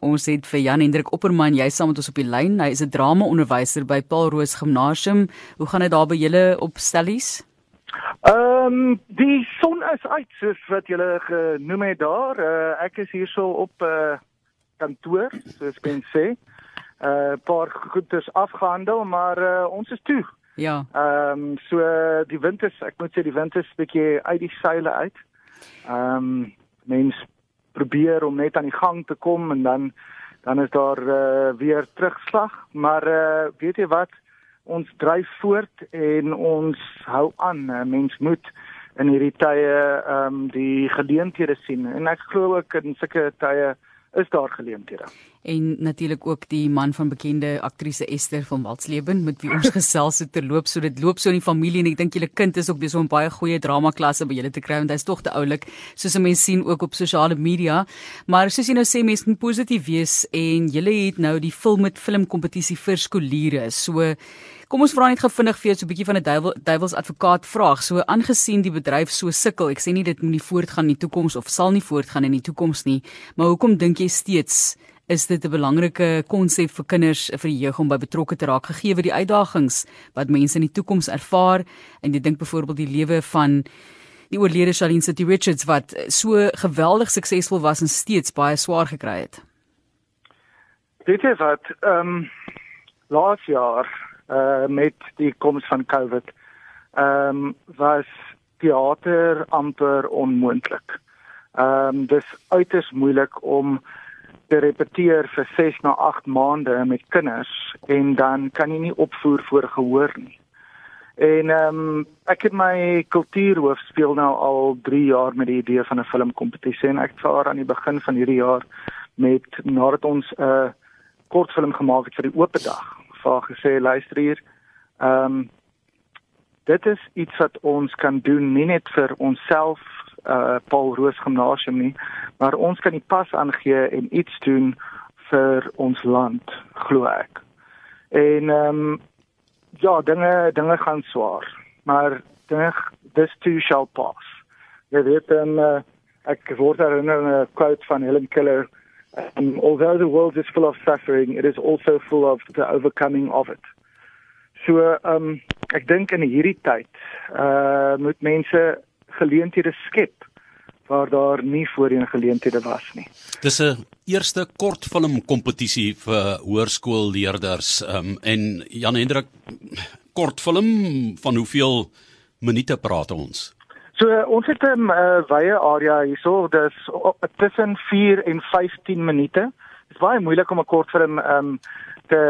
Ons het vir Jan Hendrik Opperman, jy saam met ons op die lyn. Hy is 'n drama-onderwyser by Paul Roos Gimnasium. Hoe gaan dit daar by julle op stellies? Ehm um, die son is uit soos wat julle genoem het daar. Uh, ek is hierso op 'n uh, eh, kantoor, soos kan sê. 'n uh, Paar goeders afgehandel, maar uh, ons is toe. Ja. Ehm um, so die wind is, ek moet sê die wind is bietjie uit die seile uit. Ehm um, mens probeer om net aan die gang te kom en dan dan is daar uh, weer terugslag. Maar uh, weet jy wat? Ons dryf voort en ons hou aan. Mens moet in hierdie tye ehm um, die geleenthede sien. En ek glo ook in sulke tye is daar geleenthede. En natuurlik ook die man van bekende aktrise Esther van Walsleben met wie ons gesels het terloop so dit loop so in die familie en ek dink julle kind is ook besig om baie goeie drama klasse by julle te kry want hy's tog te oulik soos mense sien ook op sosiale media. Maar soos jy nou sê mense moet positief wees en julle het nou die film met filmkompetisie vir skooliere. So Kom ons vra net gevindig vir jou so 'n bietjie van 'n duiwel duiwels advokaat vraag. So aangesien die bedryf so sukkel, ek sê nie dit moet nie voortgaan in die toekoms of sal nie voortgaan in die toekoms nie, maar hoekom dink jy steeds is dit 'n belangrike konsep vir kinders vir die jeug om by betrokke te raak gegee word die uitdagings wat mense in die toekoms ervaar en jy dink byvoorbeeld die lewe van die oorlede Charlene City Richards wat so geweldig suksesvol was en steeds baie swaar gekry het. Dit is wat ehm um, laas jaar uh met die koms van COVID. Ehm um, was teater amper onmoontlik. Ehm um, dis uiters moeilik om te repeteer vir 6 na 8 maande met kinders en dan kan jy nie opvoer voor gehoor nie. En ehm um, ek het my kultuurhoof speel nou al 3 jaar met die idee van 'n filmkompetisie en ek het vir aan die begin van hierdie jaar met nadat ons 'n uh, kortfilm gemaak het vir die oop dag vir gesê luister hier. Ehm um, dit is iets wat ons kan doen nie net vir onsself uh Paul Roos Gimnasium nie, maar ons kan die pas aangee en iets doen vir ons land, glo ek. En ehm um, ja, dinge dinge gaan swaar, maar dinge this too shall pass. Jy weet dan uh, ek word herinner 'n quote van Helen Keller Um, although the world is full of suffering, it is also full of the overcoming of it. So, um ek dink in hierdie tyd uh moet mense geleenthede skep waar daar nie voorheen geleenthede was nie. Dis 'n eerste kortfilm kompetisie vir hoërskoolleerders um en Jan Hendrik kortfilm van hoeveel minute praat ons? So ons het 'n uh, wye area hierso, dis tussen 4 en 15 minute. Dit is baie moeilik om 'n kortfilm um te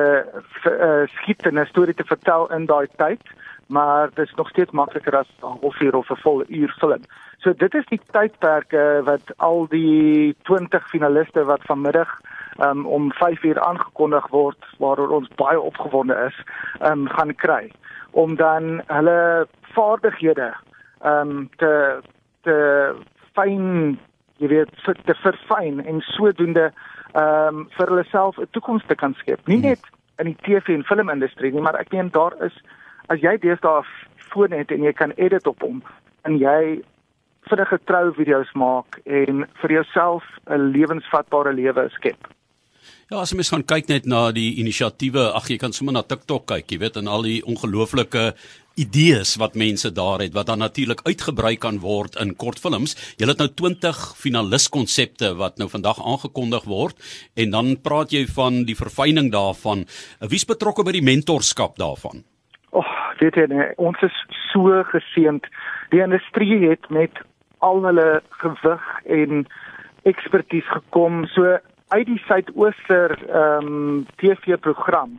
uh, skiet en 'n storie te vertel in daai tyd, maar dit is nog steeds makliker as 'n halfuur of 'n volle uur film. So dit is die tydperke wat al die 20 finaliste wat vanmiddag um om 5 uur aangekondig word waaroor ons baie opgewonde is, um gaan kry om dan hulle vaardighede ehm um, te te fyn jy weet te verfyn en sodoende ehm um, vir hulle self 'n toekoms te kan skep. Nie hmm. net in die TV en filmindustrie nie, maar ek meen daar is as jy deesdae foon het en jy kan edit op hom en jy vinnige trou video's maak en vir jouself 'n lewensvatbare lewe skep. Ja, as mens gaan kyk net na die inisiatiewe, ag jy kan sommer na TikTok kyk, jy weet, en al die ongelooflike idees wat mense daar het wat dan natuurlik uitgebrei kan word in kortfilms. Jy het nou 20 finaliskonsepte wat nou vandag aangekondig word en dan praat jy van die verfyning daarvan. Wie's betrokke by die mentorskap daarvan? Ag, oh, weet jy nee, ons is so geseënd. Die industrie het met al hulle gewig en ekspertise gekom so uit die suidooster ehm um, TV program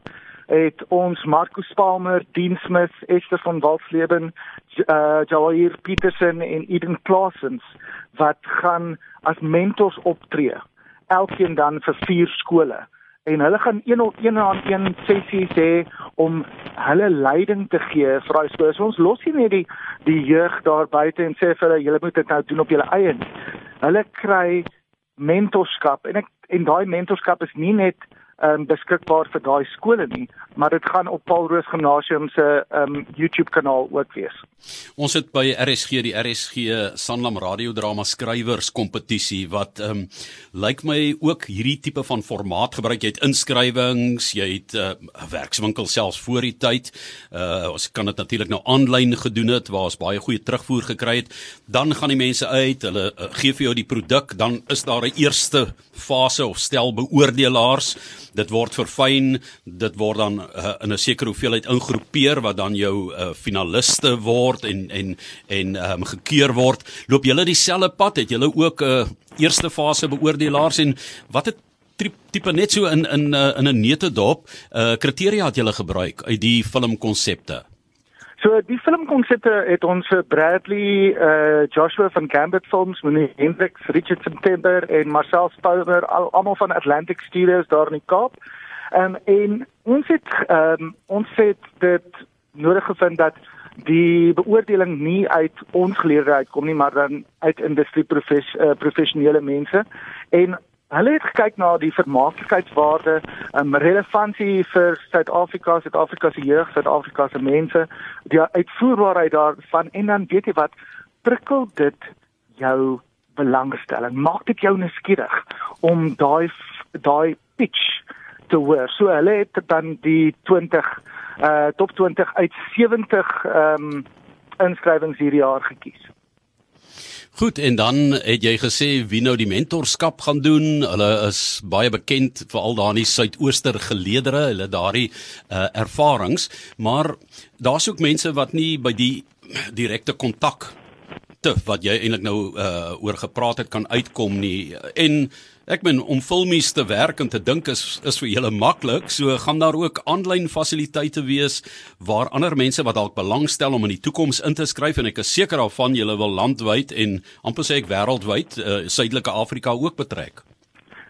het ons Marco Spalmer, Dean Smith, Esther van Walsleben, uh Jair Petersen en Eden Clausens wat gaan as mentors optree. Elkeen dan vir vier skole en hulle gaan een op een aan een sessies hê om hulle leiding te gee vir daai skole. So ons los nie net die die jeug daar buite en sê vir hulle julle moet dit nou doen op julle eie nie. Hulle kry mentorskap en ek en daai mentorskap is nie net um, beskikbaar vir daai skole nie, maar dit gaan op Paul Roos Gimnasium se um, YouTube kanaal ook wees. Ons het by RSG die RSG Sanlam radiodrama skrywers kompetisie wat ehm um, lyk my ook hierdie tipe van formaat gebruik. Jy het inskrywings, jy het 'n uh, werkswinkel selfs voor die tyd. Uh ons kan dit natuurlik nou aanlyn gedoen het waar ons baie goeie terugvoer gekry het. Dan gaan die mense uit, hulle uh, gee vir jou die produk, dan is daar 'n eerste fase of stel beoordelaars dit word verfyn, dit word dan uh, in 'n sekere hoeveelheid ingroepeer wat dan jou uh, finaliste word en en en um, gekeur word. Loop julle dieselfde pad? Het julle ook 'n uh, eerste fase beoordelaars en wat het tipe net so in in uh, in 'n netedop uh, kriteria het julle gebruik uit die filmkonsepte? So die filmkonsepte het ons vir Bradley, uh Joshua van Gambit Films, meneer Hendrik, Richard September en Marcel Spouwer al almal van Atlantic Studios daar in die Kaap. Um, en ons het um, ons het dit nodig gevind dat die beoordeling nie uit ons geleerde uitkom nie, maar dan uit industrie profes, uh, professionele mense en Hulle het gekyk na die vermaaklikheidswaarde, um, relevantie vir Suid-Afrika, Suid-Afrika se jeug, Suid-Afrika se mense, die uitvoerbaarheid daarvan en dan weet jy wat prikkel dit jou belangstelling. Maak dit jou nuuskierig om daai daai pitch te hoor. So hulle het dan die 20 uh top 20 uit 70 ehm um, inskrywings hierdie jaar gekies. Goed en dan het jy gesê wie nou die mentorskap gaan doen. Hulle is baie bekend veral daar in die suidooster geleedere, hulle daardie uh, ervarings, maar daar's ook mense wat nie by die direkte kontak te wat jy eintlik nou uh, oor gepraat het kan uitkom nie. En Ek meen om filmies te werk en te dink is is vir julle maklik. So gaan daar ook aanlyn fasiliteite wees waar ander mense wat dalk belangstel om in die toekoms in te skryf en ek is seker daarvan julle wil landwyd en amper sê ek wêreldwyd uh, Suidelike Afrika ook betrek.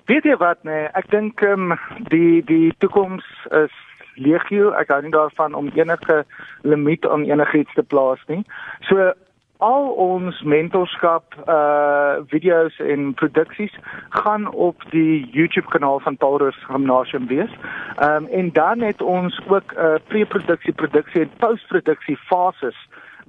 Weet jy wat nee, ek dink um, die die toekoms is legio. Ek hou nie daarvan om enige limiet aan enigiets te plaas nie. So al ons mentorskap uh video's en produksies gaan op die YouTube kanaal van Taurus Gymnasium wees. Ehm um, en dan het ons ook 'n uh, pre-produksie, produksie en postproduksie fases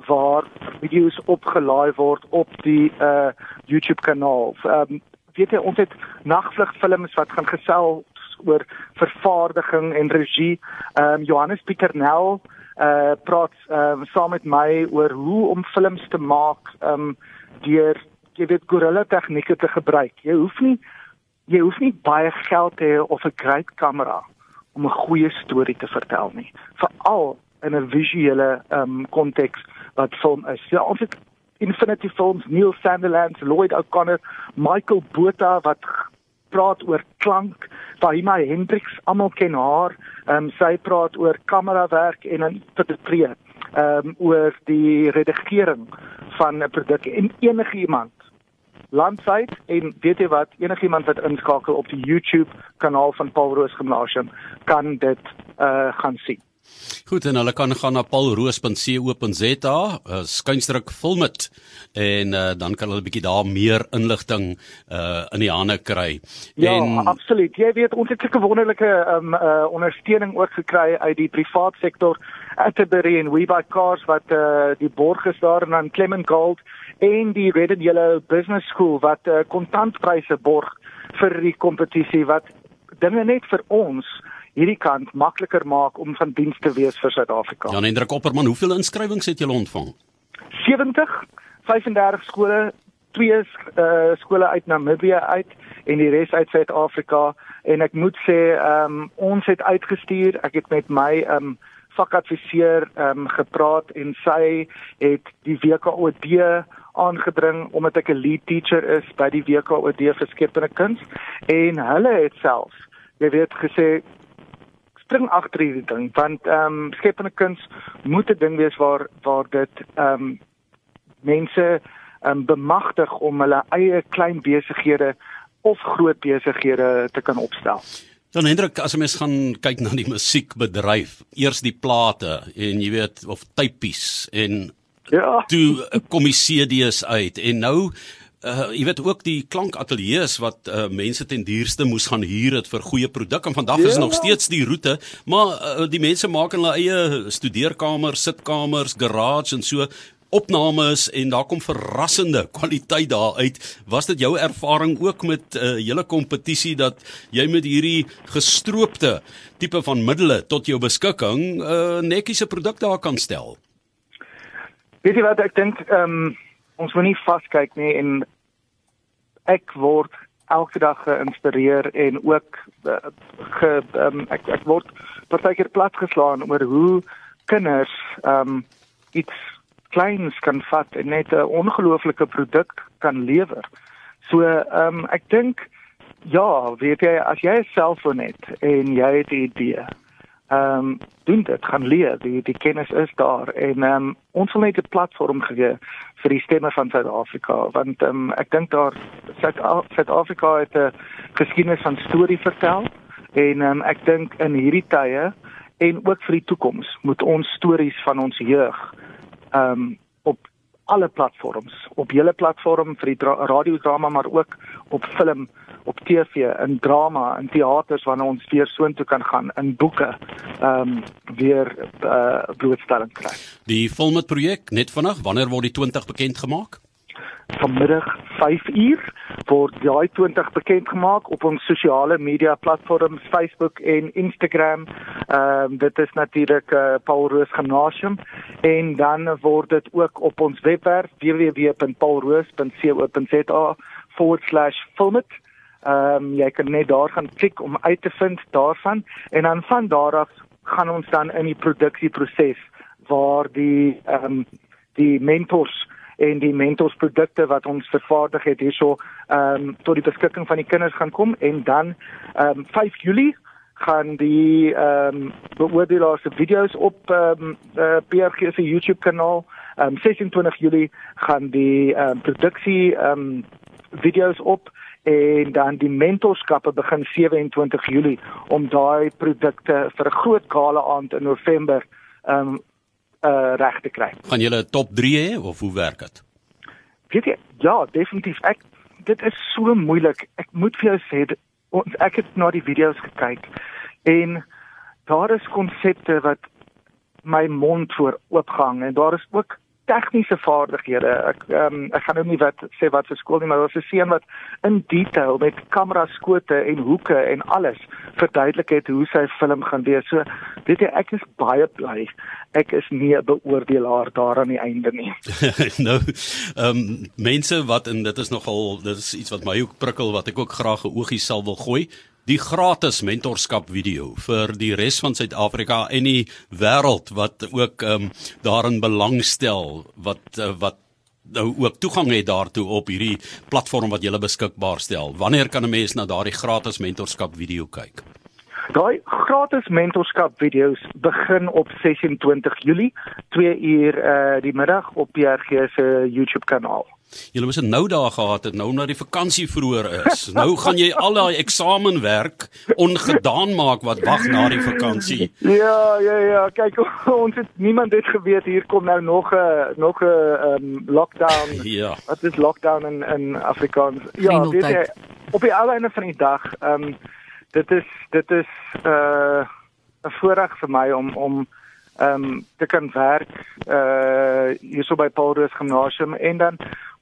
waar video's opgelaai word op die uh YouTube kanaal. Ehm um, weet jy ons het nagvlugfilms wat gaan gesels oor vervaardiging en regie. Ehm um, Johannes Pieternel uh praat uh saam met my oor hoe om films te maak um deur jy weet gorilla tegnieke te gebruik. Jy hoef nie jy hoef nie baie geld te hê of 'n great kamera om 'n goeie storie te vertel nie. Veral in 'n visuele um konteks wat film is. Ja, ons het Infinity Films, Neil Sanderland, Lloyd O'Connor, Michael Botha wat praat oor klank, Fahima Hendricks, almal ken haar. Ehm um, sy praat oor kamerawerk en dan interpreteer ehm um, oor die redigering van 'n produk en enigiemand landwyd en weet jy wat enigiemand wat inskakel op die YouTube kanaal van Paul Roos Gymnasium kan dit uh gaan sien. Goed en hulle kan gaan na paulroos.co.za, uh, skynstryk film dit en uh, dan kan hulle 'n bietjie daar meer inligting uh in die hande kry. Ja, en absoluut. Jy weet ons het 'n wonderlike um uh ondersteuning ook gekry uit die privaat sektor, Atterbury en WeBuyCars wat uh die borg is daar en dan Clement Gold en die Red and Yellow Business School wat uh kontantpryse borg vir die kompetisie wat dinge net vir ons hierdie kant makliker maak om van diens te wees vir Suid-Afrika. Jan Hendrik Opperman, hoeveel inskrywings het julle ontvang? 70, 35 skole, twee uh, skole uit Namibië uit en die res uit Suid-Afrika en ek moet sê, um, ons het uitgestuur, ek het met my um, vakadviseur um, gepraat en sy het die WKOD aangedring omdat ek 'n lead teacher is by die WKOD vir skepende kuns en hulle het self jy weet gesê spring agter hierdie ding want ehm um, skepende kuns moet 'n ding wees waar waar dit ehm um, mense ehm um, bemagtig om hulle eie klein besighede of groot besighede te kan opstel. Dan Hendrik, as ons gaan kyk na die musiekbedryf, eers die plate en jy weet of typies en ja, toe kom die CD's uit en nou uh jy weet ook die klankateljee's wat uh mense ten duurste moes gaan huur het vir goeie produk en vandag ja. is nog steeds die roete maar uh, die mense maak in hulle eie studeerkamers, sitkamers, garage en so opnames en daar kom verrassende kwaliteit daar uit. Was dit jou ervaring ook met 'n uh, hele kompetisie dat jy met hierdie gestroopte tipe van middele tot jou beskikking 'n uh, netjiese produk daar kan stel? Weet jy wat ek dink, ehm um, ons moet nie vaskyk nie en ek word elke dag geïnspireer en ook uh, ge um, ek ek word partykeer platgeslaan oor hoe kinders ehm um, iets kleins kan vat en net 'n ongelooflike produk kan lewer. So ehm um, ek dink ja, weet jy as jy 'n selfoon het en jy het 'n idee. Ehm um, doen dit, gaan leer, die die kennis is daar en ehm um, ons wil net 'n platform gee vir die stemme van Suid-Afrika want ehm um, ek dink daar Suid-Afrika het 'n geskiedenis van storie vertel en ehm um, ek dink in hierdie tye en ook vir die toekoms moet ons stories van ons jeug um op alle platforms, op hele platform vir die radiodrama maar ook op film, op TV, in drama, in teaters wanneer ons weer soontoe kan gaan in boeke um weer uh blootstelling kry. Die Filmit projek net vanaand, wanneer word die 20 bekend gemaak? Vanmiddag 5 uur word daai 20 bekend gemaak op ons sosiale media platforms Facebook en Instagram. Ehm um, dit is natuurlik uh, Paul Roos Gimnasium en dan word dit ook op ons webwerf www.paulroos.co.za/filmit. Ehm um, jy kan net daar gaan klik om uit te vind daarvan en dan van daar af gaan ons dan in die produksieproses waar die ehm um, die mentors en die mentorsprodukte wat ons vervaardig het hierso ehm um, tot die beskikking van die kinders gaan kom en dan ehm um, 5 Julie gaan die ehm um, beoordelaars se video's op ehm um, uh, PRG se YouTube kanaal. Ehm um, 26 Julie gaan die ehm um, produksie ehm um, video's op en dan die mentorskappe begin 27 Julie om daai produkte vir 'n groot gala aand in November um, uh reg te kry. Gaan julle 'n top 3 hê of hoe werk dit? Weet jy, ja, definitief. Ek dit is so moeilik. Ek moet vir jou sê ons ek het na die video's gekyk en daar is konsepte wat my mond voor oopgang en daar is ook tegniese vaardighede. Ek ehm um, ek gaan nou nie wat sê wat vir skool nie, maar daar's 'n seun wat in detail met kamera skote en hoeke en alles verduidelik het hoe sy film gaan wees. So weet jy, ek is baie bly. Ek is nie 'n beoordelaar daar aan die einde nie. nou, ehm um, mense wat en dit is nogal dit is iets wat my ook prikkel wat ek ook graag 'n oogie sal wil gooi die gratis mentorskap video vir die res van Suid-Afrika en die wêreld wat ook ehm um, daarin belangstel wat uh, wat nou ook toegang het daartoe op hierdie platform wat jy beskikbaar stel. Wanneer kan 'n mens na daardie gratis mentorskap video kyk? Daai gratis mentorskap video's begin op 26 Julie, 2 uur uh die middag op PRG se YouTube kanaal. Julle moes 'n nou daag gehad het nou na die vakansie vroeër is. Nou gaan jy al daai eksamenwerk ongedaan maak wat wag na die vakansie. Ja, ja, ja, kyk ons het niemand het geweet hier kom nou nog 'n nog 'n um, lockdown. Ja. Wat is lockdown in in Afrikaans? Ja, weet jy op die einde van die dag, ehm um, dit is dit is 'n uh, 'n voorreg vir my om om ehm um, te kan werk uh hierso by Paul Roos Gimnasium en dan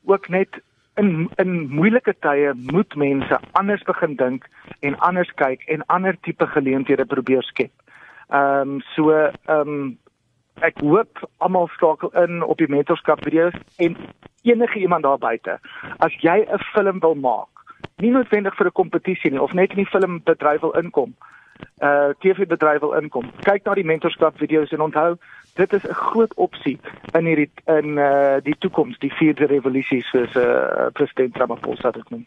ook net in in moeilike tye moet mense anders begin dink en anders kyk en ander tipe geleenthede probeer skep. Ehm um, so ehm um, ek hoop almal skakel in op die mentorskap video's en enige iemand daar buite. As jy 'n film wil maak, nie noodwendig vir 'n kompetisie nie of net in die filmbedryf wil inkom, uh TV-bedryf wil inkom. Kyk na die mentorskap video's en onthou dit is 'n groot opsie in hierdie in uh die toekoms, die vierde revolusie soos uh president Ramaphosa dit noem.